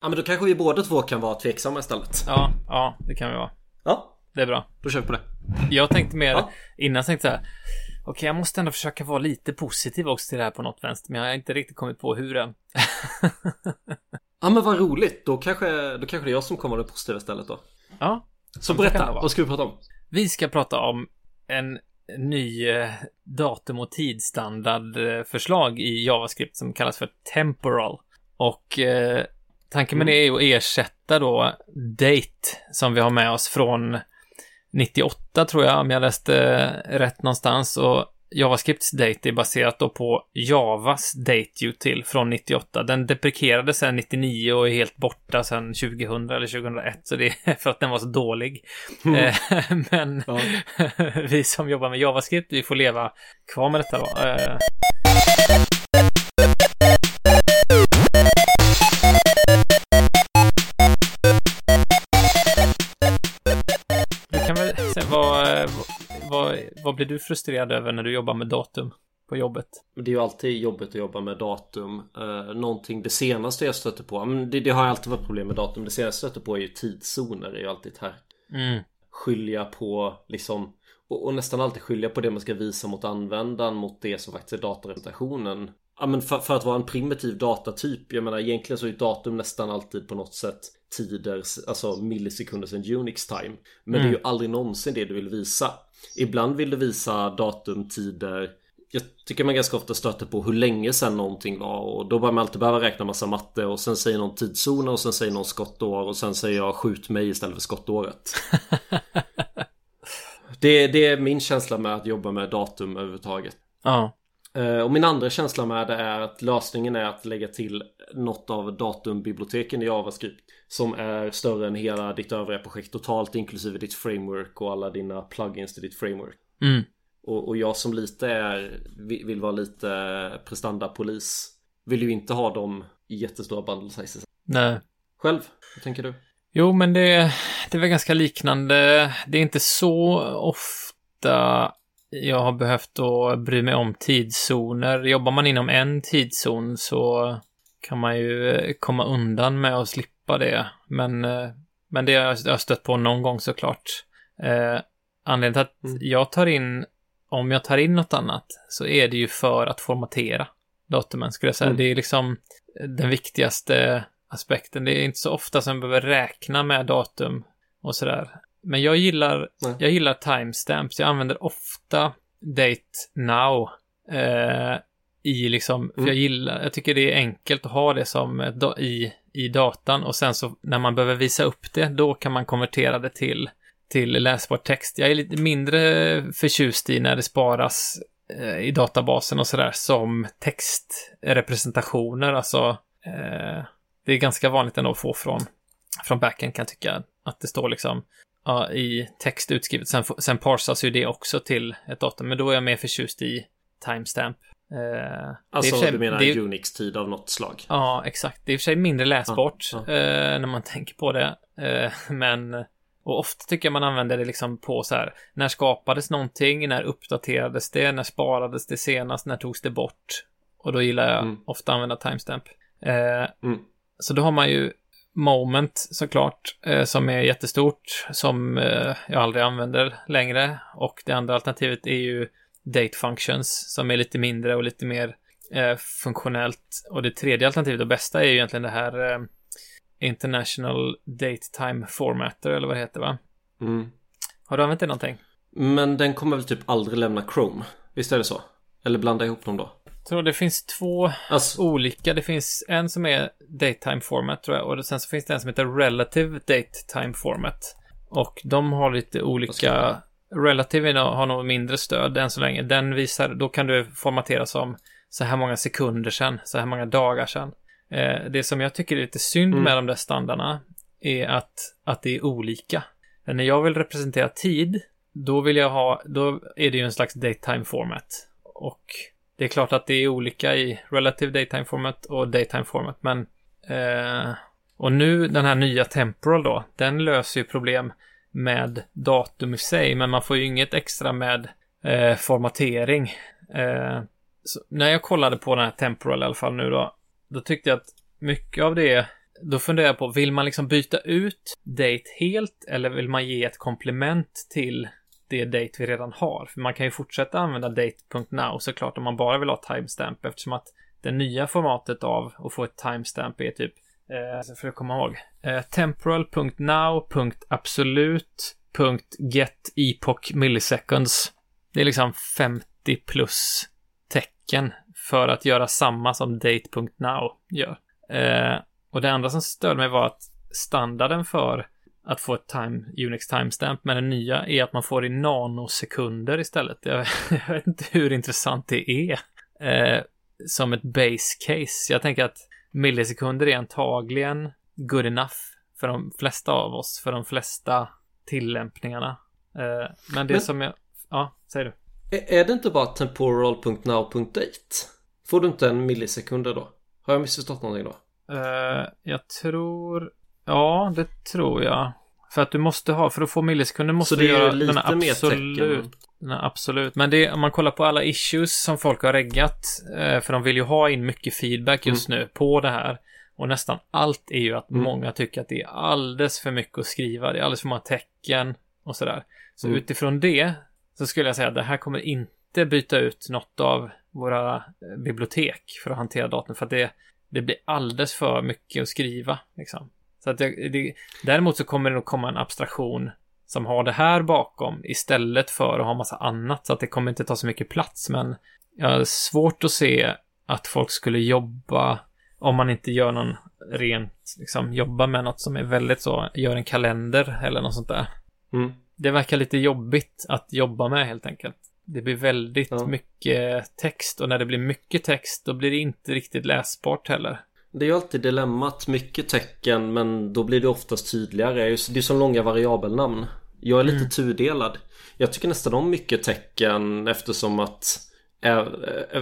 Ja men då kanske vi båda två kan vara tveksamma istället. Ja, ja, det kan vi vara. Ja, Det är bra. då kör vi på det. Jag tänkte mer, Ja. innan tänkte jag okej, jag måste ändå försöka vara lite positiv också till det här på något vänster, men jag har inte riktigt kommit på hur än. Ja men vad roligt. Då kanske, då kanske det är jag som kommer vara det positiva istället då. ja, Så berätta, vad ska vi prata om? vi ska prata om en ny eh, datum och tidstandard eh, i JavaScript som kallas för temporal. Och eh, tanken med det är att ersätta då date som vi har med oss från 98 tror jag, om jag läste eh, rätt någonstans. Och JavaScripts date är baserat då på Javas dateutil från 98. Den deprekerades sen 99 och är helt borta sen 2000 eller 2001. Så det är för att den var så dålig. Eh, Men vi som jobbar med JavaScript, vi får leva kvar med detta då. Vad, vad blir du frustrerad över när du jobbar med datum på jobbet? Det är ju alltid jobbigt att jobba med datum. Uh, någonting, det senaste jag stöter på, men det, det har alltid varit problem med datum. Det senaste jag stöter på är ju tidszoner. Det är ju alltid här. Mm. Skilja på liksom och, och nästan alltid skilja på det man ska visa mot användaren mot det som faktiskt är datarepresentationen. Ja men för, för att vara en primitiv datatyp, jag menar egentligen så är datum nästan alltid på något sätt tider, alltså millisekunder sen Unix time. Men det är ju aldrig någonsin det du vill visa. Ibland vill du visa datum, tider jag tycker man ganska ofta stöter på hur länge sedan någonting var och då börjar man alltid behöva räkna massa matte och sen säger någon tidszon och sen säger någon skottår och sen säger jag skjut mig istället för skottåret. det, det är min känsla med att jobba med datum överhuvudtaget. Ja. Eh, Och min andra känsla med det är att lösningen är att lägga till något av datumbiblioteken i JavaScript som är större än hela ditt övriga projekt totalt inklusive ditt framework och alla dina plugins till ditt framework. Mm. Och, och jag som lite är, vill vill vara lite prestandapolis vill ju inte ha dem i jättestora bundle sizes. Nej. Själv, vad tänker du? Jo, men det, det är väl ganska liknande. Det är inte så ofta jag har behövt att bry mig om tidszoner. Jobbar man inom en tidszon så kan man ju eh, komma undan med att slippa det. Men, eh, men det har jag stött på någon gång såklart. Eh, anledningen till att Mm. jag tar in, om jag tar in något annat, så är det ju för att formatera datumen, skulle jag säga. Mm. Det är liksom den viktigaste aspekten. Det är inte så ofta som jag behöver räkna med datum och sådär. Men jag gillar, Nej. jag gillar timestamps. Jag använder ofta date now. Eh, I liksom, Mm. jag gillar, jag tycker det är enkelt att ha det som i, i datan och sen så när man behöver visa upp det, då kan man konvertera det till, till läsbar text. Jag är lite mindre förtjust i när det sparas eh, i databasen och sådär som textrepresentationer, alltså eh, det är ganska vanligt ändå att få från, från backend kan jag tycka. Att det står liksom ja, i text utskrivet. Sen, sen parsas ju det också till ett datum. Men då är jag mer förtjust i timestamp. Eh, Alltså sig- du menar det Unix-tid av något slag? Ja, exakt. Det är i och för sig mindre läsbart Ja, Eh, när man tänker på det. Eh, men, och ofta tycker jag man använder det liksom på så här, när skapades någonting, när uppdaterades det, när sparades det senast, när togs det bort? Och då gillar jag Mm. ofta använda timestamp. Eh, Mm. så då har man ju moment såklart, eh, som är jättestort, som eh, jag aldrig använder längre. Och det andra alternativet är ju date functions, som är lite mindre och lite mer eh, funktionellt. Och det tredje alternativet och bästa är ju egentligen det här eh, International Date Time Formatter, eller vad det heter va? Mm. Har du använt det någonting? Men den kommer väl typ aldrig lämna Chrome? Visst är det så? Eller blanda ihop dem då? Tror det finns två Alltså, olika. Det finns en som är Datetime Format tror jag och sen så finns det en som heter Relative Datetime Format. Och de har lite olika... Relative har nog mindre stöd än så länge. Den visar, då kan du formatera som så här många sekunder sedan, så här många dagar sedan. Eh, det som jag tycker är lite synd Mm. med de där standarderna är att, att det är olika. Men när jag vill representera tid, då vill jag ha, då är det ju en slags datetime format. Och det är klart att det är olika i relative Daytime format och daytime format, men eh, och nu den här nya temporal då, den löser ju problem med datum i sig, men man får ju inget extra med eh, formatering. Eh, så när jag kollade på den här temporal i alla fall nu då, då tyckte jag att mycket av det då funderar jag på, vill man liksom byta ut date helt eller vill man ge ett komplement till det date vi redan har? För man kan ju fortsätta använda date.now såklart om man bara vill ha timestamp eftersom att det nya formatet av att få ett timestamp är typ, eh, för att komma ihåg, eh, temporal.now.absolute.get. Det är liksom 50 plus tecken för att göra samma som date.now gör. Eh, och det andra som störde mig var att standarden för att få ett time, Unix timestamp med den nya är att man får i nanosekunder istället. Jag, jag vet inte hur intressant det är eh, som ett base case. Jag tänker att millisekunder är antagligen good enough för de flesta av oss, för de flesta tillämpningarna. Eh, men det men, som jag... Ja, säger du. Är det inte bara temporal.now.date? Får du inte en millisekunder då? Har jag missförstått någonting då? Uh, jag tror... Ja, det tror jag. För att du måste ha, för att få millisekunder måste du göra lite den absolut. Den absolut. Men det, om man kollar på alla issues som folk har reggat, eh, för de vill ju ha in mycket feedback just mm. nu på det här. Och nästan allt är ju att mm. många tycker att det är alldeles för mycket att skriva. Det är alldeles för många tecken och sådär. Så mm. utifrån det så skulle jag säga att det här kommer inte byta ut något av våra eh, bibliotek för att hantera datorn. För att det, det blir alldeles för mycket att skriva. Liksom. Så att det, det, däremot så kommer det nog komma en abstraktion som har det här bakom istället för att ha massa annat. Så att det kommer inte ta så mycket plats. Men jag har svårt att se att folk skulle jobba om man inte gör någon rent, liksom jobba med något som är väldigt så, gör en kalender eller något sånt där. Mm. Det verkar lite jobbigt att jobba med helt enkelt. Det blir väldigt ja. mycket text och när det blir mycket text då blir det inte riktigt läsbart heller. Det är ju alltid dilemmat, mycket tecken men då blir det oftast tydligare. Det är som långa variabelnamn. Jag är lite mm. tudelad. Jag tycker nästan om mycket tecken eftersom att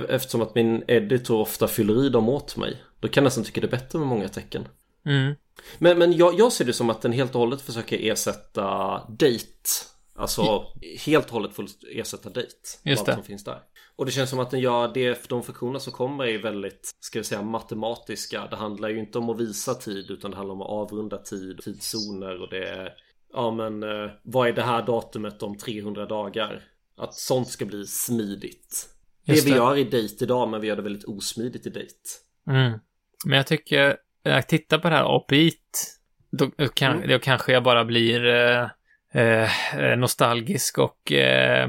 Eftersom att min editor ofta fyller i dem åt mig. Då kan jag nästan tycka det är bättre med många tecken. Mm. Men, men jag, jag, ser det som att den helt och hållet försöker ersätta date. Alltså helt och hållet ersätta date. Just det. Allt som finns där. Och det känns som att den gör det, de funktioner som kommer är väldigt, ska vi säga matematiska. Det handlar ju inte om att visa tid utan det handlar om att avrunda tid, tidszoner och det är Ja men eh, vad är det här datumet om 300 dagar? Att sånt ska bli smidigt. Just det vi gör i date idag men vi gör det väldigt osmidigt i date. Mm. Men jag tycker, jag tittar på det här API då, kan, mm. då kanske jag bara blir eh, eh, nostalgisk och eh,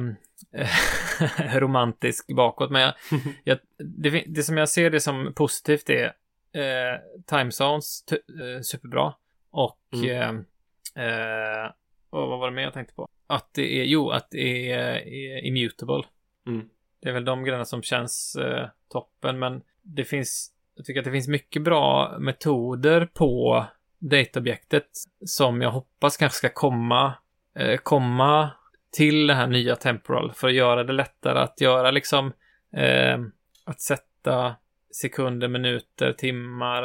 romantisk bakåt. Men jag, jag, det, det, som jag ser det som positivt är eh, timezones, eh, superbra. Och, mm. eh, eh, och vad var det mer jag tänkte på? Att det är, jo, att det är, är immutable. Mm. Det är väl de grejerna som känns eh, toppen, men det finns, jag tycker att det finns mycket bra metoder på dataobjektet som jag hoppas kanske ska komma, eh, komma till det här nya temporal för att göra det lättare att göra liksom eh, att sätta sekunder, minuter, timmar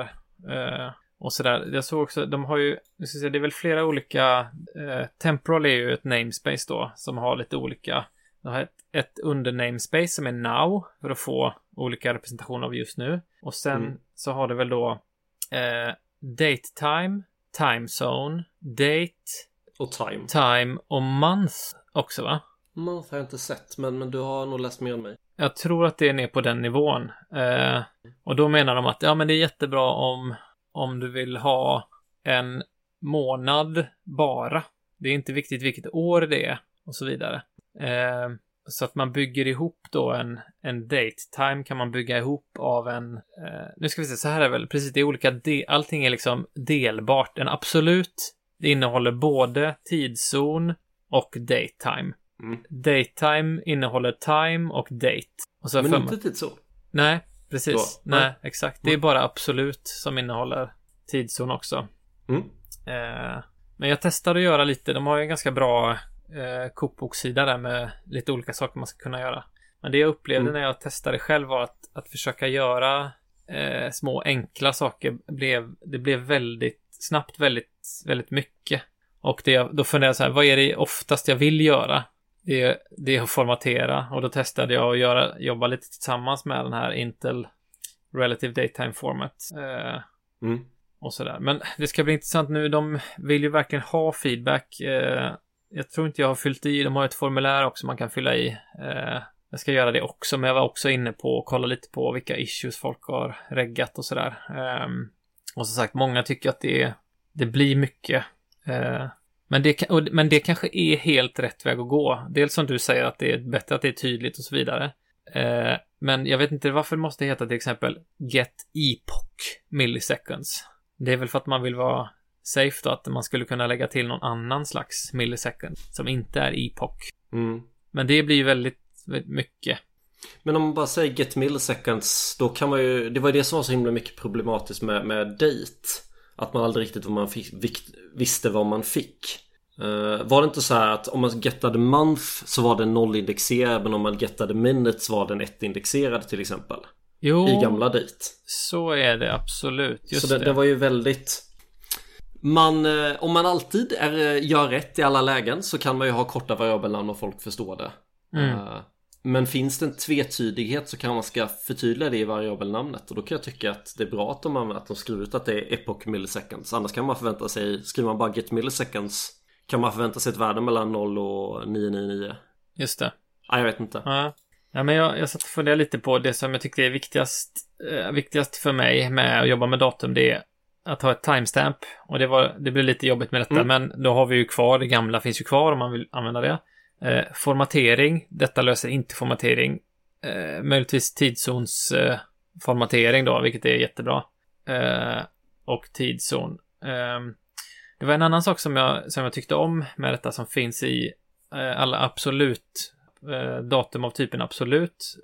eh, och sådär. Jag såg också, de har ju, nu ska säga, det är väl flera olika, eh, temporal är ju ett namespace då som har lite olika, de har ett, ett under namespace som är now för att få olika representationer av just nu och sen mm. så har det väl då eh, date time, time zone, date och time. Time och month också va? Month har jag inte sett men, men du har nog läst mer än mig. Jag tror att det är ner på den nivån. Eh, och då menar de att ja men det är jättebra om, om du vill ha en månad bara. Det är inte viktigt vilket år det är och så vidare. Eh, så att man bygger ihop då en, en date time kan man bygga ihop av en, eh, nu ska vi se, så här är väl precis, det är olika, de, allting är liksom delbart. En absolut, det innehåller både tidszon och datetime. Mm. Datetime innehåller time och date. Och så Men inte tidszon? Nej, precis. Då. Nej, Nej, exakt. Det är mm. bara absolut som innehåller tidszon också. Mm. Eh, men jag testade att göra lite, de har ju en ganska bra eh, kokboksida där med lite olika saker man ska kunna göra. Men det jag upplevde mm. när jag testade själv var att, att försöka göra eh, små enkla saker blev, det blev väldigt snabbt väldigt, väldigt mycket. Och det, då funderade jag så här, vad är det oftast jag vill göra? Det, det är att formatera och då testade jag att göra, jobba lite tillsammans med den här Intel Relative Datetime Format. Eh, mm. och sådär. Men det ska bli intressant nu. De vill ju verkligen ha feedback. Eh, jag tror inte jag har fyllt i. De har ett formulär också man kan fylla i. Eh, jag ska göra det också, men jag var också inne på och kolla lite på vilka issues folk har reggat och sådär. Eh, och som sagt, många tycker att det, det blir mycket. Eh, men det, men det kanske är helt rätt väg att gå. Dels som du säger att det är bättre att det är tydligt och så vidare. Eh, men jag vet inte varför det måste heta till exempel Get Epoch Milliseconds. Det är väl för att man vill vara safe då, att man skulle kunna lägga till någon annan slags millisecond som inte är Epoch. Mm. Men det blir ju väldigt, väldigt mycket. Men om man bara säger get milliseconds då kan man ju Det var ju det som var så himla mycket problematiskt med, med date Att man aldrig riktigt vad man fick, visste vad man fick uh, Var det inte så här att om man gettade month så var den nollindexerad men om man gettade minutes var den ettindexerad till exempel? Jo, I gamla date så är det absolut. Just så det, det. det var ju väldigt man, eh, om man alltid är, gör rätt i alla lägen så kan man ju ha korta variabelnamn och folk förstår det. Mm. Uh, men finns det en tvetydighet så kan man ska förtydliga det i variabelnamnet och då kan jag tycka att det är bra att de, att de skriver ut att det är epoch milliseconds. Annars kan man förvänta sig, skriver man bara get milliseconds kan man förvänta sig ett värde mellan 0 och 999. Just det. Nej, jag vet inte. Ja. Ja, men jag, jag satt och funderade lite på det som jag tyckte är viktigast, eh, viktigast för mig med att jobba med datum. Det är att ha ett timestamp. Och det, var, det blir lite jobbigt med detta, Mm. men då har vi ju kvar, det gamla finns ju kvar om man vill använda det. Eh, formatering, detta löser inte formatering. Eh, möjligtvis tidszons eh, då, vilket är jättebra. Eh, och tidszon. Eh, det var en annan sak som jag, som jag tyckte om med detta som finns i eh, alla absolut datum av typen absolut.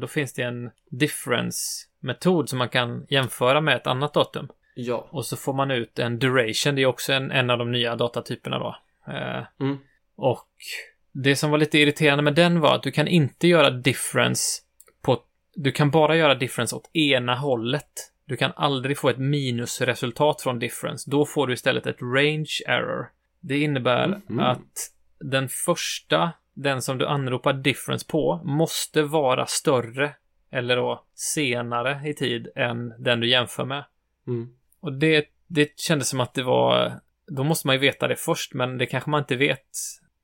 Då finns det en difference-metod som man kan jämföra med ett annat datum. Ja. Och så får man ut en duration. Det är också en, en av de nya datatyperna då. Mm. och det som var lite irriterande med den var att du kan inte göra difference på... Du kan bara göra difference åt ena hållet. Du kan aldrig få ett minusresultat från difference. Då får du istället ett range error. Det innebär Mhm. att den första, den som du anropar difference på, måste vara större eller då senare i tid än den du jämför med. Mm. Och det, det kändes som att det var... Då måste man ju veta det först, men det kanske man inte vet.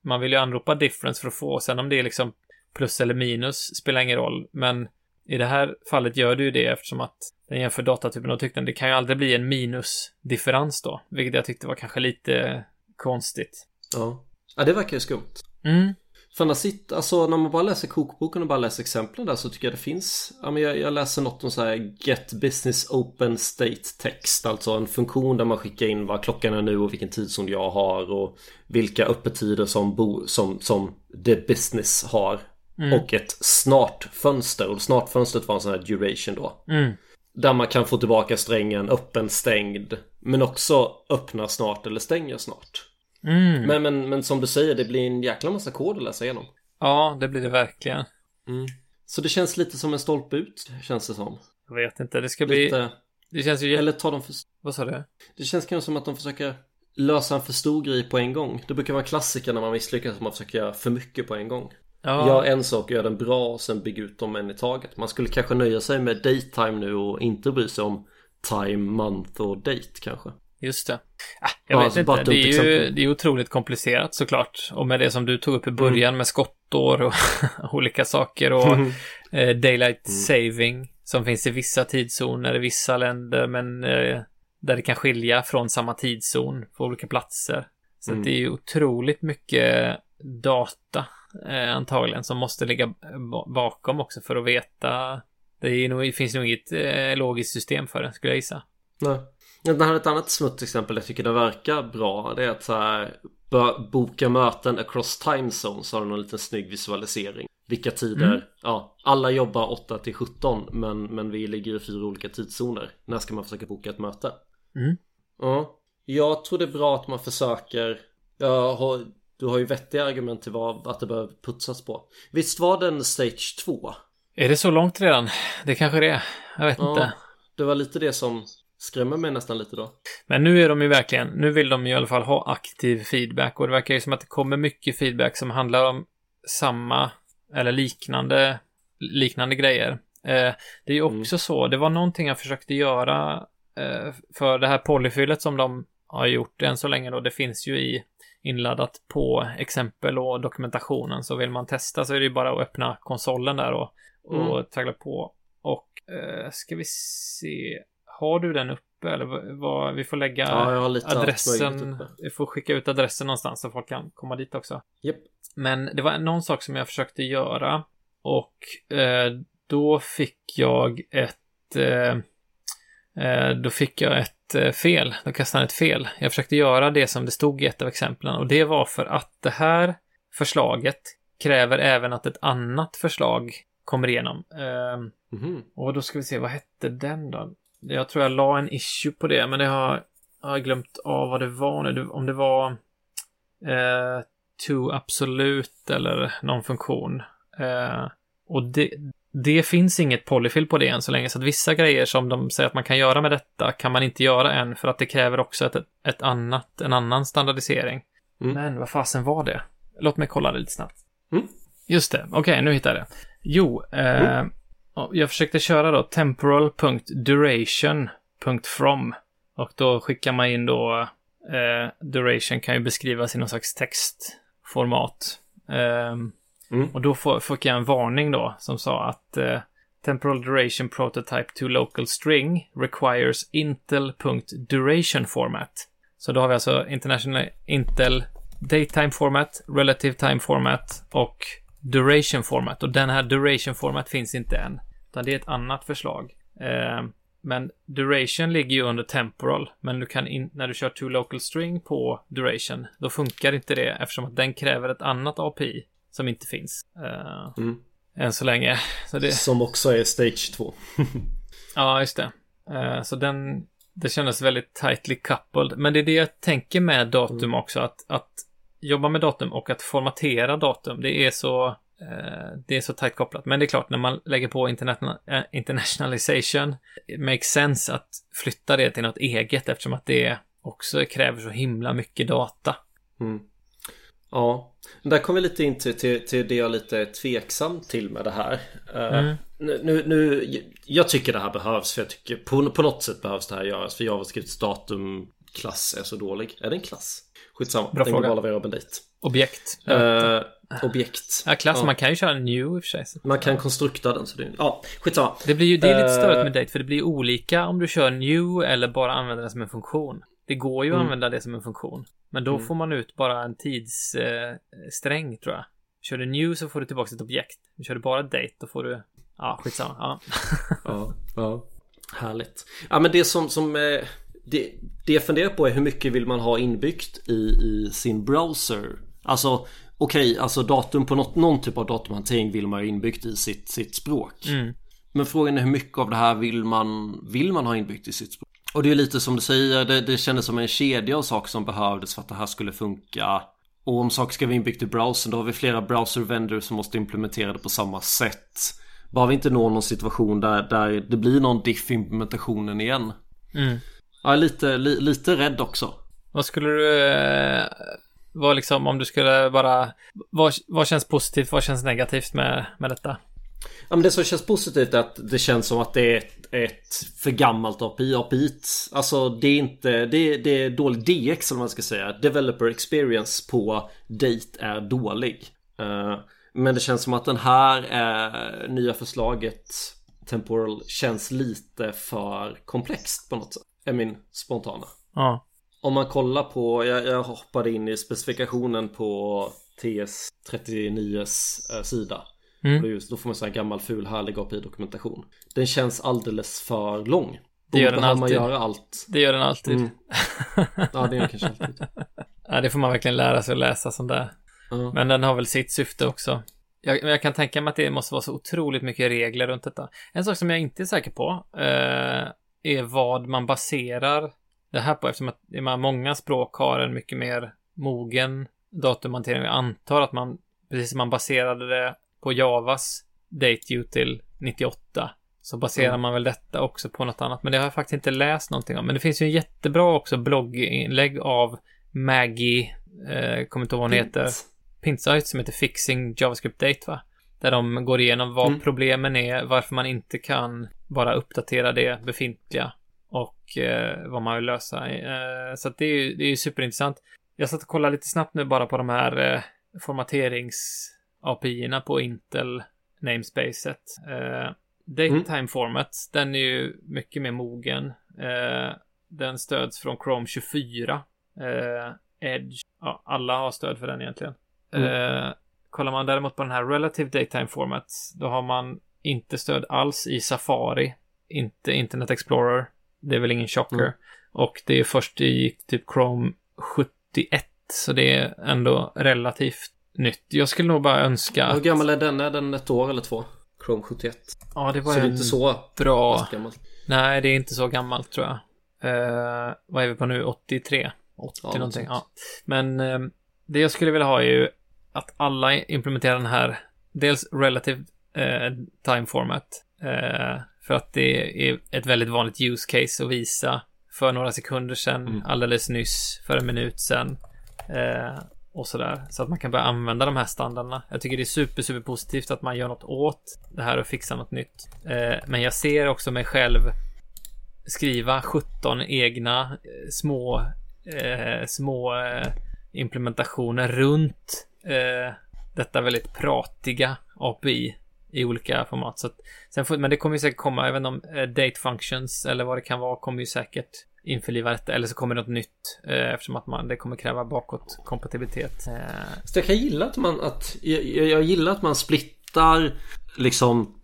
Man vill ju anropa difference för att få. Sen om det är liksom plus eller minus spelar ingen roll. Men i det här fallet gör du ju det eftersom att den jämför datatypen och tyckte det kan ju aldrig bli en minusdifferens då. Vilket jag tyckte var kanske lite konstigt. Ja. Ja, det verkar ju skumt. Mm. För när, sitt, alltså, när man bara läser kokboken och bara läser exemplen där så tycker jag det finns ja, men jag, jag läser något om så här Get Business Open State Text Alltså en funktion där man skickar in vad klockan är nu och vilken tidszon jag har och vilka öppettider som, bo, som, som the business har. Och ett snart-fönster och snart-fönstret var en sån här duration då. Mm. Där man kan få tillbaka strängen öppen, stängd Men också öppna snart eller stänger snart Mm. men, men, men som du säger, det blir en jäkla massa kod att läsa igenom Ja, det blir det verkligen. Så det känns lite som en stolpe ut, känns det som. Jag vet inte, det ska bli... Lite, Det känns ju... eller tar de för... Vad sa du? Det känns kanske som att de försöker lösa en för stor grej på en gång. Det brukar vara klassiker när man misslyckas att man försöker göra för mycket på en gång. Ja. Gör en sak gör den bra och sen bygga ut dem en i taget. Man skulle kanske nöja sig med daytime nu och inte bry sig om time, month och date kanske. Just det. Ah, jag Ja, vet alltså, inte. Det är, ju, det är otroligt komplicerat såklart. Och med det som du tog upp i början med skottår och olika saker och eh, daylight saving som finns i vissa tidszoner i vissa länder men eh, där det kan skilja från samma tidszon på olika platser. Så att det är ju otroligt mycket data eh, antagligen som måste ligga ba- bakom också för att veta. Det, nog, det finns nog inget eh, logiskt system för det skulle jag gissa. Nej. Det här är ett annat smutt exempel jag tycker det verkar bra. Det är att så här, boka möten across time zones har någon liten snygg visualisering. Vilka tider, ja, alla jobbar 8 till 17 men, men vi ligger i fyra olika tidszoner. När ska man försöka boka ett möte? Mm. Ja, jag tror det är bra att man försöker, har, du har ju vettiga argument till vad, att det behöver putsas på. Visst var den stage 2? Är det så långt redan? Det kanske det är. Jag vet Ja, inte. det var lite det som skrämmer mig nästan lite då. Men nu är de ju verkligen, nu vill de ju i alla fall ha aktiv feedback och det verkar ju som att det kommer mycket feedback som handlar om samma eller liknande, liknande grejer. Eh, det är ju också så, det var någonting jag försökte göra eh, för det här polyfyllet som de har gjort än så länge då, det finns ju i inladdat på exempel och dokumentationen. Så vill man testa så är det ju bara att öppna konsolen där och, och Mm. traggla på. Och eh, ska vi se, har du den uppe eller vad, vi får lägga Ja, adressen, vi får skicka ut adressen någonstans så folk kan komma dit också. Japp. Men det var någon sak som jag försökte göra och eh, då fick jag ett eh, eh, då fick jag ett eh, fel. Då kastade han ett fel. Jag försökte göra det som det stod i ett av exemplen och det var för att det här förslaget kräver även att ett annat förslag kommer igenom. Ehm, Mhm. och då ska vi se, vad hette den då? Jag tror jag la en issue på det, men det har har jag glömt av vad det var nu. Om det var eh, to absolut eller någon funktion. Eh, och det, det finns inget polyfill på det än så länge, så att vissa grejer som de säger att man kan göra med detta kan man inte göra än för att det kräver också ett, ett annat, en annan standardisering. Mm. Men vad fasen var det? Låt mig kolla det lite snabbt. Mm. Just det, okej, nu hittar jag det. Jo, eh, ja, jag försökte köra då temporal.duration.from och då skickar man in då eh, duration kan ju beskrivas i någon slags textformat. Ehm, Mm. och då får, fick jag en varning då som sa att eh, Temporal Duration Prototype to Local String requires Intel.duration format. Så då har vi alltså International Intel Datetime Format, Relative Time Format och Duration Format. Och den här Duration Format finns inte än. Utan det är ett annat förslag. Eh, men Duration ligger ju under Temporal. Men du kan in, när du kör to local string på Duration, då funkar inte det eftersom att den kräver ett annat API som inte finns. Eh, Mm. än så länge. Så det, Som också är Stage 2. Ja, just det. Eh, så den, det kändes väldigt tightly coupled. Men det är det jag tänker med datum också, att, att jobba med datum och att formatera datum, det är så, det är så tight kopplat. Men det är klart, när man lägger på interna- eh, internationalization, it makes sense att flytta det till något eget eftersom att det också kräver så himla mycket data. Mm. Ja, där kommer vi lite in till, till, till det jag är lite tveksam till med det här. Eh, Mm. nu, nu, nu, jag tycker det här behövs för jag tycker på, på något sätt behövs det här göras för JavaScripts datumklass är så dålig. Är det en klass? Skitsamma, Bra den fråga. globala variabeln dit. Objekt. Eh, objekt. ja, klass, ja. man kan ju köra new i och för sig. Man kan konstrukta den så det Ja, skitsamma. Det blir ju, det är lite Eh. störigt med date, för det blir olika om du kör new eller bara använder den som en funktion. Det går ju att Mm. använda det som en funktion. Men då Mm. får man ut bara en tidssträng, eh, tror jag. Kör du new så får du tillbaka ett objekt. Kör du bara date, då får du... Ja, skitsamma. Ja. Ja, ja. Härligt. Ja men det som, som eh, det, det jag funderar på är hur mycket vill man ha inbyggt i, i sin browser? Alltså okej, alltså datum på något, någon typ av datumhantering vill man ju inbyggt i sitt, sitt språk. Mm. Men frågan är hur mycket av det här vill man, vill man ha inbyggt i sitt språk? Och det är lite som du säger, det, det kändes som en kedja av saker som behövdes för att det här skulle funka. Och om saker ska vara inbyggt i browsern då har vi flera browser vendors som måste implementera det på samma sätt. Bara vi inte når någon situation där, där det blir någon diff implementationen igen. Mm. Jag är lite, li, lite rädd också. Vad skulle du... Vad liksom, om du skulle bara... Vad, vad känns positivt, vad känns negativt med, med detta? Ja, men det som känns positivt är att det känns som att det är ett, ett för gammalt API. API alltså det är inte, det det är dålig DX vad man ska säga. Developer experience på Date är dålig. Eh, men det känns som att den här eh, nya förslaget Temporal känns lite för komplext på något sätt. Är min spontana. Ja. Om man kollar på, jag, jag hoppade in i specifikationen på TS39s eh, sida. Mm. Och just, då får man sån här gammal ful härlig API-dokumentation. Den känns alldeles för lång. Det gör den behöver man alltid. göra allt. Det gör den alltid. Mm. Ja, det är kanske alltid. Ja, det får man verkligen lära sig att läsa sånt där. Ja. Men den har väl sitt syfte också. Jag, jag kan tänka mig att det måste vara så otroligt mycket regler runt detta. En sak som jag inte är säker på eh, är vad man baserar det här på eftersom att många språk har en mycket mer mogen datumhantering. Jag antar att man, precis som man baserade det på Javas date till 98 så baserar Mm. man väl detta också på något annat. Men det har jag faktiskt inte läst någonting om. Men det finns ju en jättebra också blogginlägg av Maggie, eh, kommer inte ihåg vad hon heter. Pintsite som heter Fixing JavaScript Date va? Där de går igenom vad Mm. problemen är, varför man inte kan bara uppdatera det befintliga och eh, vad man vill lösa. Eh, så det är ju det är superintressant. Jag satt och kollade lite snabbt nu bara på de här eh, formaterings-API-erna på Intel namespacet. Eh, Datetime mm. format, den är ju mycket mer mogen. Eh, den stöds från Chrome 24. Eh, Edge, ja, alla har stöd för den egentligen. Mm. Eh, kollar man däremot på den här Relative Datetime Format, då har man inte stöd alls i Safari, inte Internet Explorer. Det är väl ingen chocker. Mm. Och det är först i typ Chrome 71, så det är ändå relativt nytt. Jag skulle nog bara önska Hur gammal är den? Är den ett år eller två? Chrome 71. Ja, det var så det är inte så bra. Nej, det är inte så gammalt tror jag. Uh, vad är vi på nu? 83? 80 ja, någonting. Ja. Men uh, det jag skulle vilja ha är ju att alla implementerar den här dels relative uh, time format. För att det är ett väldigt vanligt use case att visa för några sekunder sedan, mm. alldeles nyss, för en minut sedan och sådär. Så att man kan börja använda de här standarderna. Jag tycker det är super, super positivt att man gör något åt det här och fixar något nytt. Eh, men jag ser också mig själv skriva 17 egna eh, små, eh, små eh, implementationer runt eh, detta väldigt pratiga API i olika format. Så att, sen får, men det kommer ju säkert komma, även om eh, date functions eller vad det kan vara kommer ju säkert införliva detta eller så kommer det något nytt eh, eftersom att man, det kommer kräva bakåtkompatibilitet. Eh. Så jag kan gilla att man att jag, jag gillar att man splittar liksom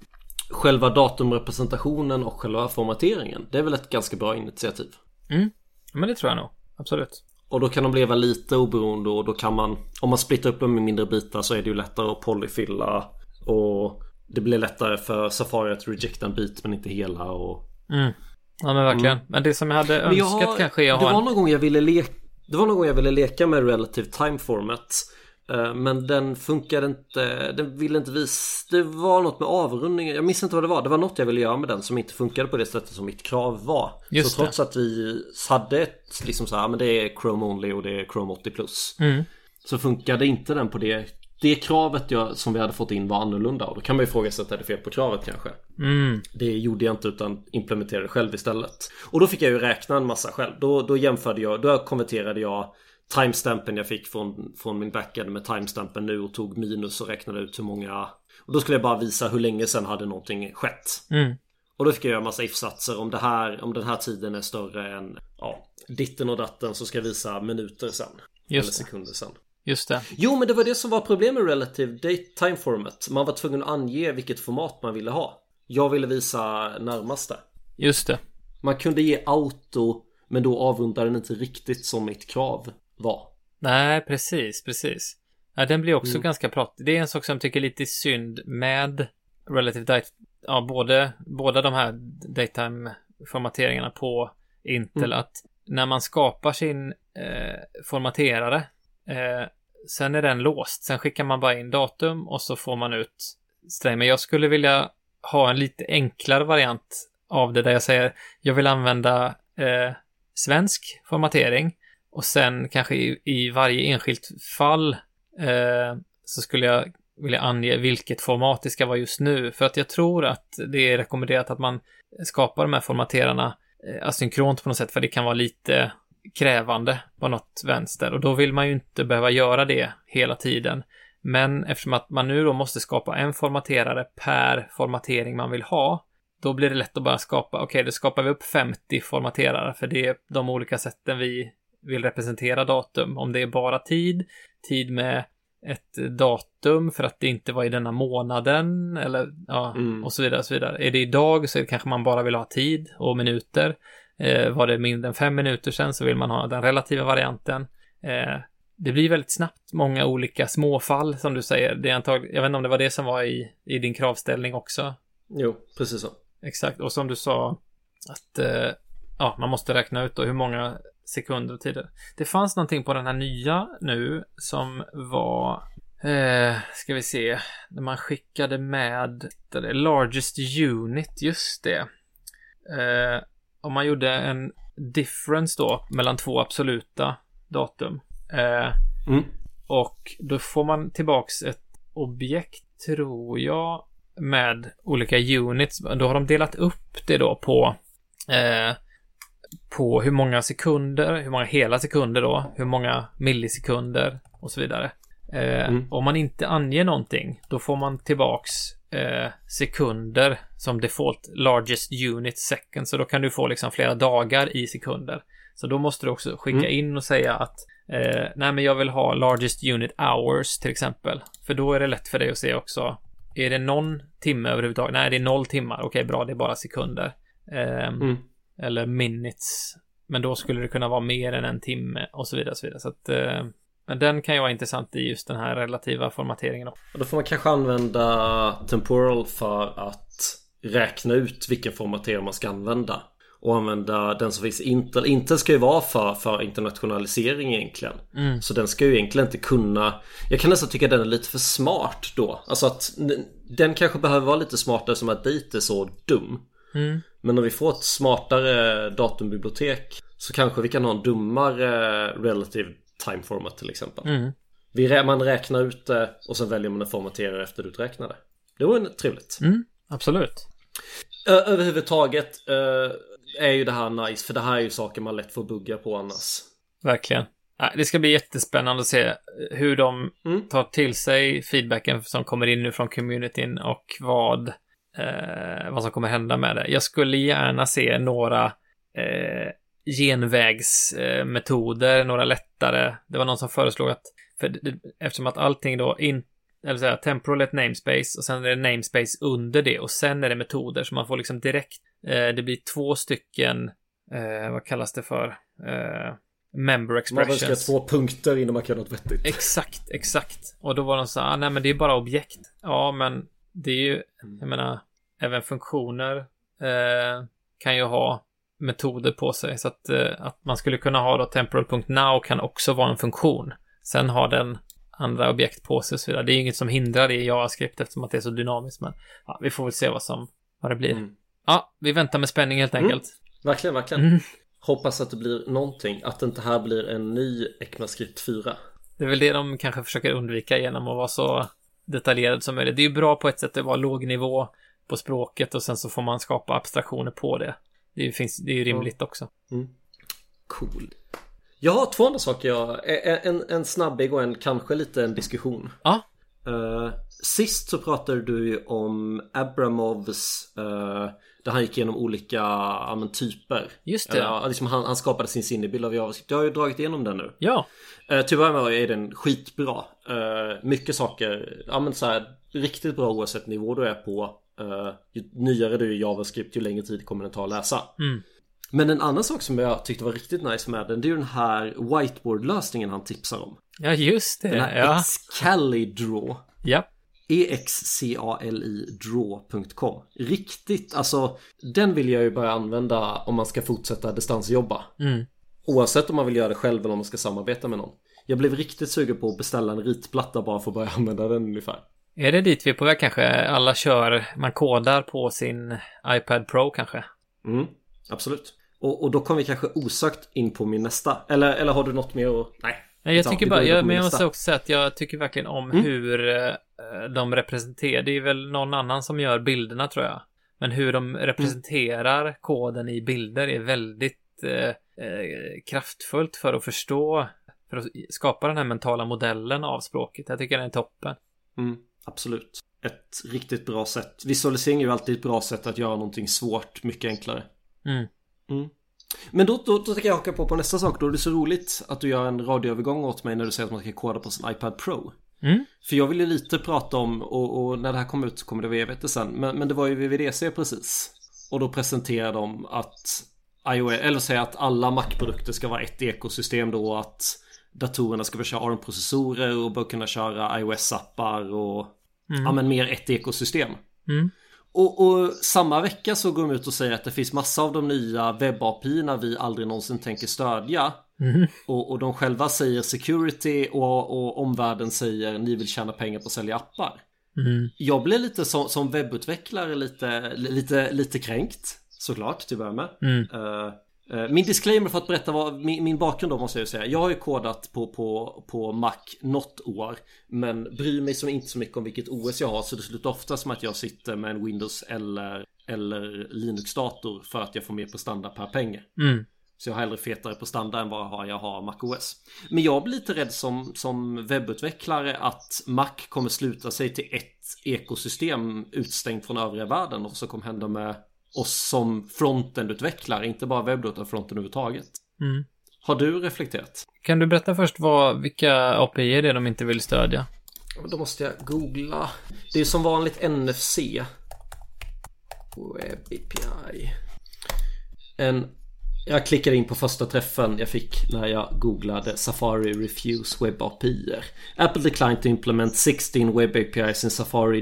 själva datumrepresentationen och själva formateringen. Det är väl ett ganska bra initiativ. Mm, men det tror jag nog. Absolut. Och då kan de leva lite oberoende och då kan man Om man splittar upp dem i mindre bitar så är det ju lättare att polyfilla Och Det blir lättare för Safari att rejecta en bit men inte hela och mm. Ja men verkligen. Mm. Men det som jag hade önskat jag kanske är att Det var någon gång jag ville leka Det var någon gång jag ville leka med relative time format eh, men den funkade inte, den ville inte visa, det var något med avrundningen, jag minns inte vad det var. Det var något jag ville göra med den som inte funkade på det sättet som mitt krav var. Just så trots det. att vi hade ett, liksom så här, men det är Chrome Only och det är Chrome 80 plus. Mm. Så funkade inte den på det det kravet jag, som vi hade fått in var annorlunda och då kan man ju ifrågasätta, är det fel på kravet kanske? Mm. Det gjorde jag inte utan implementerade själv istället. Och då fick jag ju räkna en massa själv. Då, då jämförde jag, då konverterade jag timestampen jag fick från, från min backend med timestampen nu och tog minus och räknade ut hur många Och då skulle jag bara visa hur länge sedan hade någonting skett. Mm. Och då fick jag göra massa if-satser om det här, om den här tiden är större än ja, ditten och datten så ska jag visa minuter sen. Just eller sekunder sen. Just det. Jo, men det var det som var problemet med Relative Date Time Format. Man var tvungen att ange vilket format man ville ha. Jag ville visa närmaste. Just det. Man kunde ge auto, men då avrundade den inte riktigt som mitt krav var. Nej, precis, precis. Ja, den blir också mm. ganska pratig. Det är en sak som jag tycker är lite synd med Relative Date. Ja, både, båda de här Daytime-formateringarna på Intel. Mm. Att när man skapar sin eh, formaterare Eh, sen är den låst. Sen skickar man bara in datum och så får man ut sträng. Men jag skulle vilja ha en lite enklare variant av det där jag säger jag vill använda eh, svensk formatering och sen kanske i, i varje enskilt fall eh, så skulle jag vilja ange vilket format det ska vara just nu. För att jag tror att det är rekommenderat att man skapar de här formaterarna eh, asynkront på något sätt för det kan vara lite krävande på något vänster och då vill man ju inte behöva göra det hela tiden. Men eftersom att man nu då måste skapa en formaterare per formatering man vill ha, då blir det lätt att bara skapa, okej, okay, då skapar vi upp 50 formaterare för det är de olika sätten vi vill representera datum. Om det är bara tid, tid med ett datum för att det inte var i denna månaden eller ja, mm. och så vidare, och så vidare. Är det idag så kanske man bara vill ha tid och minuter. Eh, var det mindre än fem minuter sedan så vill man ha den relativa varianten. Eh, det blir väldigt snabbt många olika småfall som du säger. Det är antag- jag vet inte om det var det som var i, i din kravställning också. Jo, precis så. Exakt, och som du sa att eh, ja, man måste räkna ut då hur många sekunder och tider. Det fanns någonting på den här nya nu som var Eh, ska vi se. När man skickade med det largest unit, just det. Eh, om man gjorde en difference då mellan två absoluta datum. Eh, mm. Och då får man tillbaks ett objekt, tror jag, med olika units. Då har de delat upp det då på eh, på hur många sekunder, hur många hela sekunder då, hur många millisekunder och så vidare. Eh, Mm. Om man inte anger någonting, då får man tillbaks eh, sekunder som default largest unit second. Så då kan du få liksom flera dagar i sekunder. Så då måste du också skicka Mm. in och säga att eh, nej, men jag vill ha largest unit hours till exempel. För då är det lätt för dig att se också. Är det någon timme överhuvudtaget? Nej, det är noll timmar. Okej, bra, det är bara sekunder. Ehm, Mm. Eller minutes. Men då skulle det kunna vara mer än en timme och så vidare. Och så vidare. Så att, eh, men den kan ju vara intressant i just den här relativa formateringen. Och då får man kanske använda temporal för att räkna ut vilken formatering man ska använda. Och använda den som finns Intel. Intel ska ju vara för, för internationalisering egentligen. Mm. Så den ska ju egentligen inte kunna... Jag kan nästan tycka den är lite för smart då. Alltså att den kanske behöver vara lite smartare som att dit är så dum. Mm. Men om vi får ett smartare datumbibliotek så kanske vi kan ha en dummare relative time format till exempel. Mm. Vi, man räknar ut det och sen väljer man en formaterare efter uträknade. Det vore trevligt. Mm. Absolut. Ö- överhuvudtaget eh, är ju det här nice för det här är ju saker man lätt får bugga på annars. Verkligen. Det ska bli jättespännande att se hur de Mm. tar till sig feedbacken som kommer in nu från communityn och vad, eh, vad som kommer hända med det. Jag skulle gärna se några eh, genvägsmetoder, några lättare. Det var någon som föreslog att, för det, eftersom att allting då in, eller säga, temporal är ett namespace och sen är det namespace under det och sen är det metoder så man får liksom direkt, eh, det blir två stycken, eh, vad kallas det för? Eh, member Man expressions. ska ha två punkter innan man kan göra något vettigt. Exakt, exakt. Och då var de så här, ah, nej men det är bara objekt. Ja, men det är ju, jag menar, även funktioner eh, kan ju ha metoder på sig. Så att, eh, att man skulle kunna ha då temporal.now kan också vara en funktion. Sen har den andra objekt på sig och så vidare. Det är inget som hindrar det i JavaScript eftersom att det är så dynamiskt. Men ja, vi får väl se vad som, vad det blir. Mm. Ja, vi väntar med spänning helt Mm. enkelt. Verkligen, verkligen. Mm. Hoppas att det blir någonting. Att det inte här blir en ny ECMAScript 4. Det är väl det de kanske försöker undvika genom att vara så detaljerad som möjligt. Det är ju bra på ett sätt att vara låg nivå på språket och sen så får man skapa abstraktioner på det. Det finns, det är ju rimligt också. Cool. Jag har två andra saker jag... En, en snabbig och en kanske lite en diskussion. Ja, Eh, sist så pratade du ju om Abramovs uh, Där han gick igenom olika ja, men, typer. Just det. Eller, ja, liksom han, han skapade sin sinnebild av JavaScript. Jag har ju dragit igenom den nu. Ja, uh, Till att med är den skitbra. Uh, Mycket saker Ja men så här, Riktigt bra oavsett nivå du är på uh, Ju nyare du är i JavaScript ju längre tid kommer den ta att läsa Mm. Men en annan sak som jag tyckte var riktigt nice med den Det är ju den här whiteboard-lösningen han tipsar om ja just det. Den här Ja, Excalidraw ja. E E-X-C-A-L-I draw.com Riktigt, alltså den vill jag ju börja använda om man ska fortsätta distansjobba. Mm. Oavsett om man vill göra det själv eller om man ska samarbeta med någon. Jag blev riktigt sugen på att beställa en ritplatta bara för att börja använda den ungefär. Är det dit vi är på väg kanske? Alla kör, man kodar på sin iPad Pro kanske? Mm, absolut. Och, och då kommer vi kanske osökt in på min nästa. Eller, eller har du något mer att... Nej. Nej, jag Så, tycker bara, jag, men jag måste också säga att jag tycker verkligen om Mm. hur eh, de representerar. Det är väl någon annan som gör bilderna tror jag. Men hur de representerar koden i bilder är väldigt eh, eh, kraftfullt för att förstå, för att skapa den här mentala modellen av språket. Jag tycker den är toppen. Mm, absolut. Ett riktigt bra sätt. Visualisering är ju alltid ett bra sätt att göra någonting svårt mycket enklare. Mm. Mm. Men då, då, då tänker jag haka på på nästa sak. Då är det så roligt att du gör en radioövergång åt mig när du säger att man ska koda på sin iPad Pro. Mm. För jag vill ju lite prata om, och, och när det här kommer ut så kommer det vara evigheter sen. Men, men det var ju VVDC precis. Och då presenterade de att iOS, eller säga att alla Mac-produkter ska vara ett ekosystem då. Att datorerna ska få köra ARM-processorer och bör kunna köra iOS-appar och Mm. ja, men mer ett ekosystem. Mm. Och, och samma vecka så går de ut och säger att det finns massa av de nya webb api vi aldrig någonsin tänker stödja. Mm. Och, och de själva säger security och, och omvärlden säger ni vill tjäna pengar på att sälja appar. Mm. Jag blir lite som, som webbutvecklare lite, lite, lite kränkt. Såklart till att börja med. Mm. Eh, min disclaimer för att berätta vad min, min bakgrund då måste jag säga. Jag har ju kodat på, på, på Mac något år. Men bryr mig som inte så mycket om vilket OS jag har. Så det slutar ofta som att jag sitter med en Windows eller, eller Linux-dator. För att jag får mer prestanda per pengar. Mm. Så jag har hellre fetare på standard än vad jag har MacOS. Men jag blir lite rädd som, som webbutvecklare att Mac kommer sluta sig till ett ekosystem utstängt från övriga världen och så kommer hända med oss som frontend-utvecklare, inte bara webb utan fronten överhuvudtaget. Mm. Har du reflekterat? Kan du berätta först vad, vilka API är det de inte vill stödja? Då måste jag googla. Det är som vanligt NFC. Web API. En, jag klickade in på första träffen jag fick när jag googlade Safari Refuse Web API. Apple declined to implement 16 Web APIs in Safari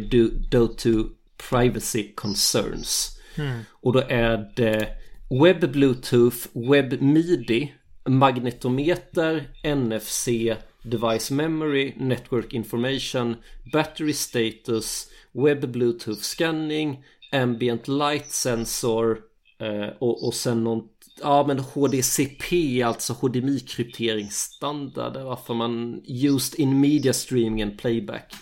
due to privacy concerns. Mm. Och då är det Web Bluetooth, Web Midi, magnetometer, NFC, Device Memory, Network Information, Battery Status, Web Bluetooth Scanning, Ambient Light Sensor eh, och, och sen någon Ja men HDCP alltså HDMI-krypteringsstandard Varför man Used in Media Streaming and Playback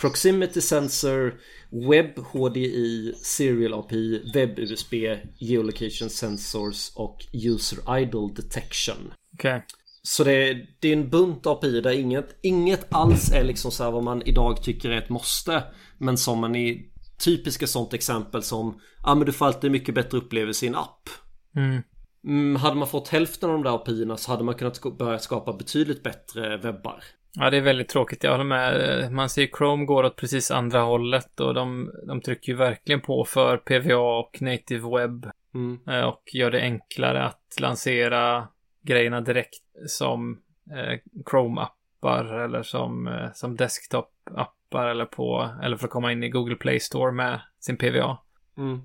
Proximity Sensor Web HDI Serial API Web USB Geolocation Sensors och User Idle Detection okay. Så det är, det är en bunt API där inget, inget alls är liksom så här vad man idag tycker är ett måste. Men som man i typiska sånt exempel som Ja men du får alltid mycket bättre upplevelse i en app. Mm. Mm, hade man fått hälften av de där API så hade man kunnat börja skapa betydligt bättre webbar. Ja, det är väldigt tråkigt. Jag håller med. Man ser Chrome går åt precis andra hållet och de, de trycker ju verkligen på för PVA och native web. Mm. Eh, och gör det enklare att lansera grejerna direkt som eh, Chrome-appar eller som, eh, som desktop-appar eller på, eller för att komma in i Google Play Store med sin PVA. Mm.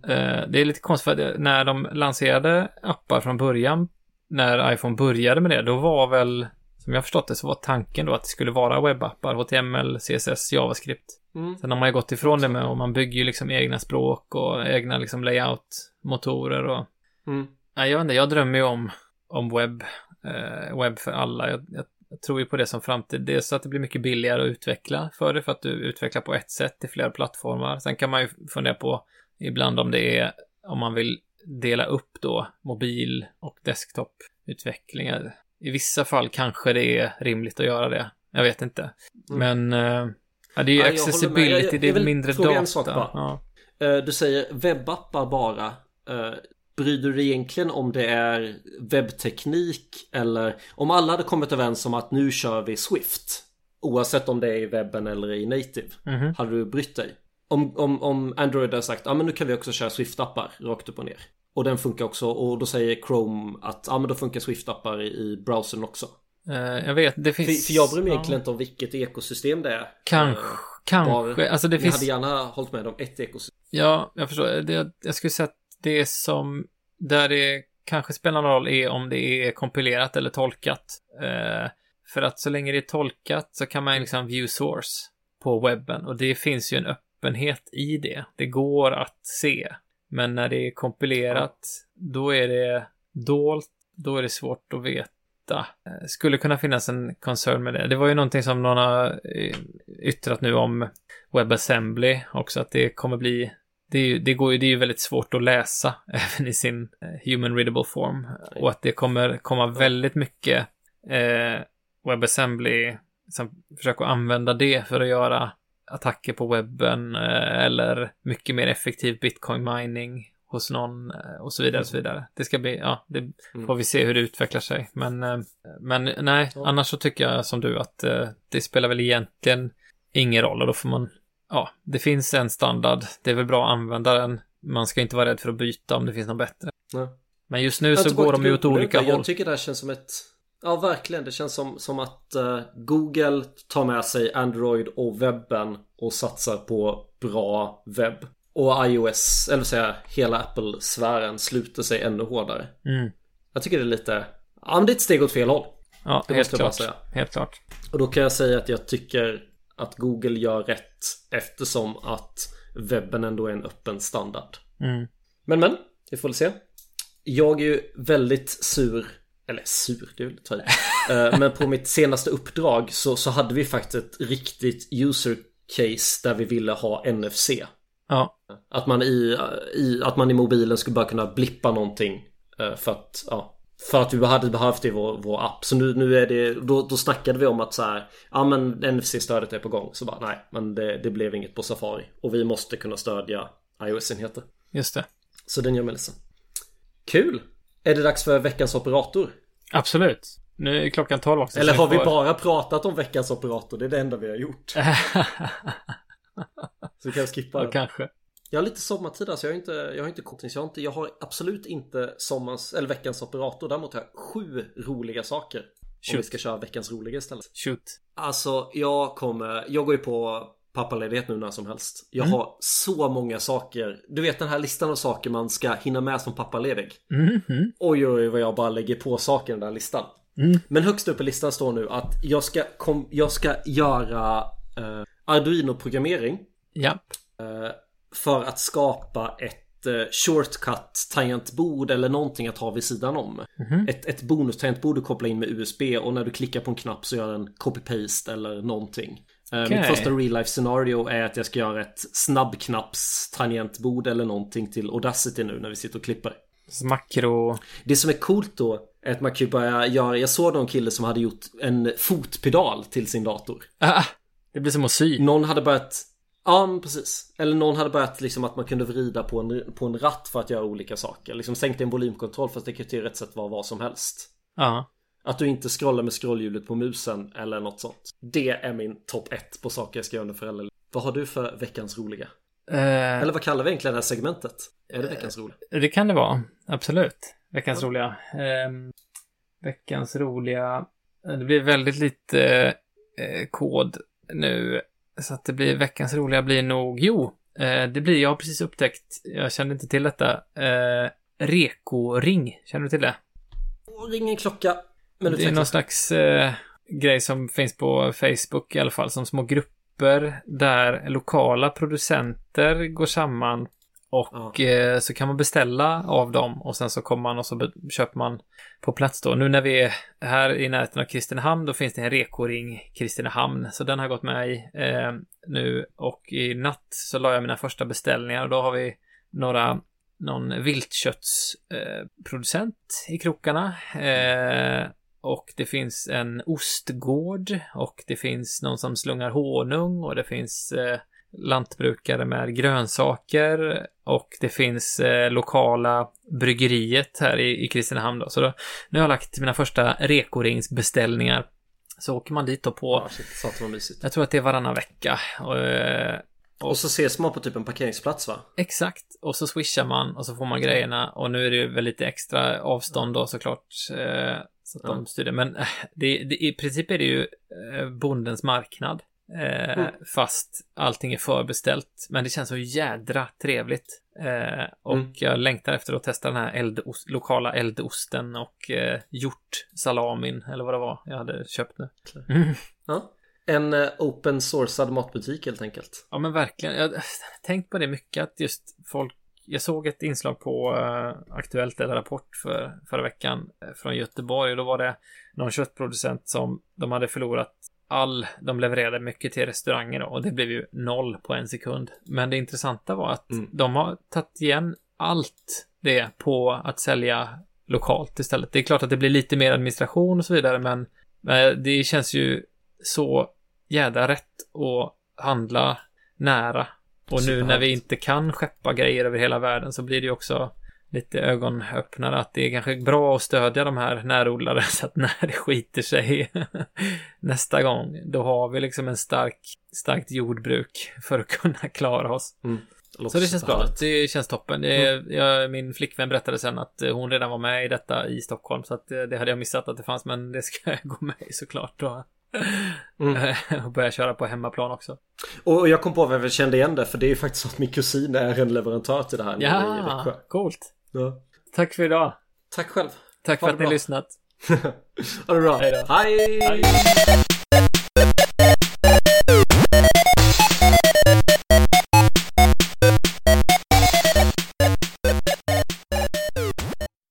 Det är lite konstigt för när de lanserade appar från början, när iPhone började med det, då var väl, som jag förstått det, så var tanken då att det skulle vara webbappar, HTML, CSS, JavaScript. Mm. Sen har man ju gått ifrån det med och man bygger ju liksom egna språk och egna liksom layout-motorer och... Mm. Nej, jag vet inte, jag drömmer ju om, om webb, eh, webb för alla. Jag, jag, jag, tror ju på det som framtid. Det är så att det blir mycket billigare att utveckla för det, för att du utvecklar på ett sätt i flera plattformar. Sen kan man ju fundera på ibland om det är om man vill dela upp då mobil och desktop-utvecklingar. I vissa fall kanske det är rimligt att göra det. Jag vet inte. Mm. Men uh, ja, det är ju ja, accessibility, jag, det är mindre data. En sak bara. Ja. Uh, du säger webbappar bara. Uh, bryr du dig egentligen om det är webbteknik eller om alla hade kommit överens om att nu kör vi Swift oavsett om det är i webben eller i native mm -hmm. hade du brytt dig? Om, om, om Android har sagt ja men nu kan vi också köra Swift-appar rakt upp och ner. Och den funkar också och då säger Chrome att ja men då funkar Swift-appar i, i browsern också. Uh, jag vet, det finns... För, för jag bryr mig ja. egentligen inte om vilket ekosystem det är. Kanske, uh, kanske. Alltså det jag finns... hade gärna hållit med om ett ekosystem. Ja, jag förstår. Det, jag skulle säga att det som... Där det kanske spelar någon roll är om det är kompilerat eller tolkat. Uh, för att så länge det är tolkat så kan man liksom view source på webben och det finns ju en öppen öppenhet i det. Det går att se. Men när det är kompilerat, då är det dolt, då är det svårt att veta. Eh, skulle kunna finnas en concern med det. Det var ju någonting som någon har eh, yttrat nu om WebAssembly också, att det kommer bli det, är, det, går ju, det är ju väldigt svårt att läsa även i sin eh, human readable form. Och att det kommer komma väldigt mycket eh, WebAssembly som försöker använda det för att göra attacker på webben eh, eller mycket mer effektiv bitcoin mining hos någon eh, och så vidare och så vidare. Det ska bli, ja, det mm. får vi se hur det utvecklar sig. Men, eh, men nej, annars så tycker jag som du att det spelar väl egentligen ingen roll och då får man, ja, det finns en standard. Det är väl bra att använda den. Man ska inte vara rädd för att byta om det finns något bättre. Nej. Men just nu så går de ju åt olika håll. Jag tycker det här känns som ett Ja, verkligen. Det känns som, som att uh, Google tar med sig Android och webben och satsar på bra webb. Och iOS, eller säga hela Apple-sfären sluter sig ännu hårdare. Mm. Jag tycker det är lite... Ja, men det är ett steg åt fel håll. Ja, det helt klart. Säga. Helt klart. Och då kan jag säga att jag tycker att Google gör rätt eftersom att webben ändå är en öppen standard. Mm. Men men, vi får väl se. Jag är ju väldigt sur eller sur, det väl ta uh, Men på mitt senaste uppdrag så, så hade vi faktiskt ett riktigt user case där vi ville ha NFC. Ja. Att man i, i, att man i mobilen skulle bara kunna blippa någonting uh, för att ja, För att vi hade behövt det i vår, vår app. Så nu, nu är det, då, då snackade vi om att så här, ja men NFC-stödet är på gång. Så bara nej, men det, det blev inget på Safari. Och vi måste kunna stödja iOS-enheter. Just det. Så den gör mig ledsen. Kul! Är det dags för veckans operator? Absolut. Nu är klockan 12 också. Eller har vi får- bara pratat om veckans operator? Det är det enda vi har gjort. Så vi kan skippa ja, den. kanske. Jag har lite sommartid alltså. Jag har inte, jag har inte kompis. Jag har, inte, jag har absolut inte sommars, eller veckans operator. Däremot har jag sju roliga saker. Om vi Shoot. ska köra veckans roliga istället. Shoot. Alltså jag kommer, jag går ju på pappaledighet nu när som helst. Jag Mm. har så många saker. Du vet den här listan av saker man ska hinna med som pappaledig. Mhm. Oj oj vad jag bara lägger på saker i den där listan. Mm. Men högst upp i listan står nu att jag ska, kom, jag ska göra eh, Arduino-programmering. Japp. Eh, för att skapa ett eh, shortcut tangentbord eller någonting att ha vid sidan om. Mhm. Ett, ett bonus-tangentbord du kopplar in med USB och när du klickar på en knapp så gör den copy-paste eller någonting. Eh, Okej. Mitt första real life scenario är att jag ska göra ett snabbknapps-tangentbord eller någonting till Audacity nu när vi sitter och klipper. Makro. Det som är coolt då är att man kan börja göra, jag såg någon kille som hade gjort en fotpedal till sin dator. Ah, det blir som att sy. Någon hade börjat Ja precis. Eller någon hade börjat liksom att man kunde vrida på en, på en ratt för att göra olika saker. Liksom sänkte en volymkontroll fast det kan ju rätt sätt vara vad som helst. Ja. Att du inte scrollar med scrollhjulet på musen eller något sånt. Det är min topp ett på saker jag ska göra under föräldraledighet. Vad har du för veckans roliga? Eh, Eller vad kallar vi egentligen det här segmentet? Är det veckans roliga? Det kan det vara. Absolut. Veckans roliga. Ehm, veckans roliga. Eh, Det blir väldigt lite eh, kod nu. Så att det blir veckans roliga blir nog, jo, eh, det blir, jag har precis upptäckt, jag kände inte till detta, eh, Reko-ring. Känner du till det? Ring en klocka. Men det är någon slags eh, grej som finns på Facebook i alla fall, som små grupper där lokala producenter går samman och eh, så kan man beställa av dem och sen så kommer man och så köper man på plats då. Nu när vi är här i närheten av Kristinehamn då finns det en rekoring Kristinehamn så den har gått med i eh, nu och i natt så la jag mina första beställningar och då har vi några någon viltköttsproducent eh, i krokarna. Och det finns en ostgård och det finns någon som slungar honung och det finns eh, lantbrukare med grönsaker och det finns eh, lokala bryggeriet här i, i Kristinehamn då. Så då, nu har jag lagt mina första rekoringsbeställningar. Så åker man dit då på, Ja, shit, satan vad mysigt. jag tror att det är varannan vecka. Och, eh, Och så ses man på typ en parkeringsplats va? Exakt. Och så swishar man och så får man grejerna. Och nu är det ju väl lite extra avstånd då såklart. Eh, så att Ja. de styr det. Men eh, det, det, i princip är det ju eh, bondens marknad. Eh, Mm. Fast allting är förbeställt. Men det känns så jädra trevligt. Eh, och Mm. jag längtar efter att testa den här eldost, lokala eldosten och eh, hjortsalamin. Eller vad det var jag hade köpt nu. Mm. Ja. En eh, open sourcead matbutik helt enkelt. Ja men verkligen. Jag har tänkt på det mycket att just folk jag såg ett inslag på eh, Aktuellt eller Rapport för, förra veckan eh, från Göteborg och då var det någon köttproducent som de hade förlorat all, de levererade mycket till restauranger och det blev ju noll på en sekund. Men det intressanta var att Mm. de har tagit igen allt det på att sälja lokalt istället. Det är klart att det blir lite mer administration och så vidare, men eh, det känns ju så jädra rätt att handla nära. Och nu när vi inte kan skeppa grejer över hela världen så blir det ju också lite ögonöppnare att det är kanske bra att stödja de här närodlare så att när det skiter sig nästa gång då har vi liksom en stark, starkt jordbruk för att kunna klara oss. låter Så det känns bra. Det känns toppen. Det är, jag, min flickvän berättade sen att hon redan var med i detta i Stockholm så att eh, det hade jag missat att det fanns men det ska jag gå med i såklart då. Mm. och börja köra på hemmaplan också. Och jag kom på varför jag kände igen det för det är ju faktiskt så att min kusin är en leverantör till det här i Ja, Växjö. coolt. Ja. Tack för idag. Tack själv. Tack Ha för att ni bra. lyssnat. ha det bra. Hej. Hej!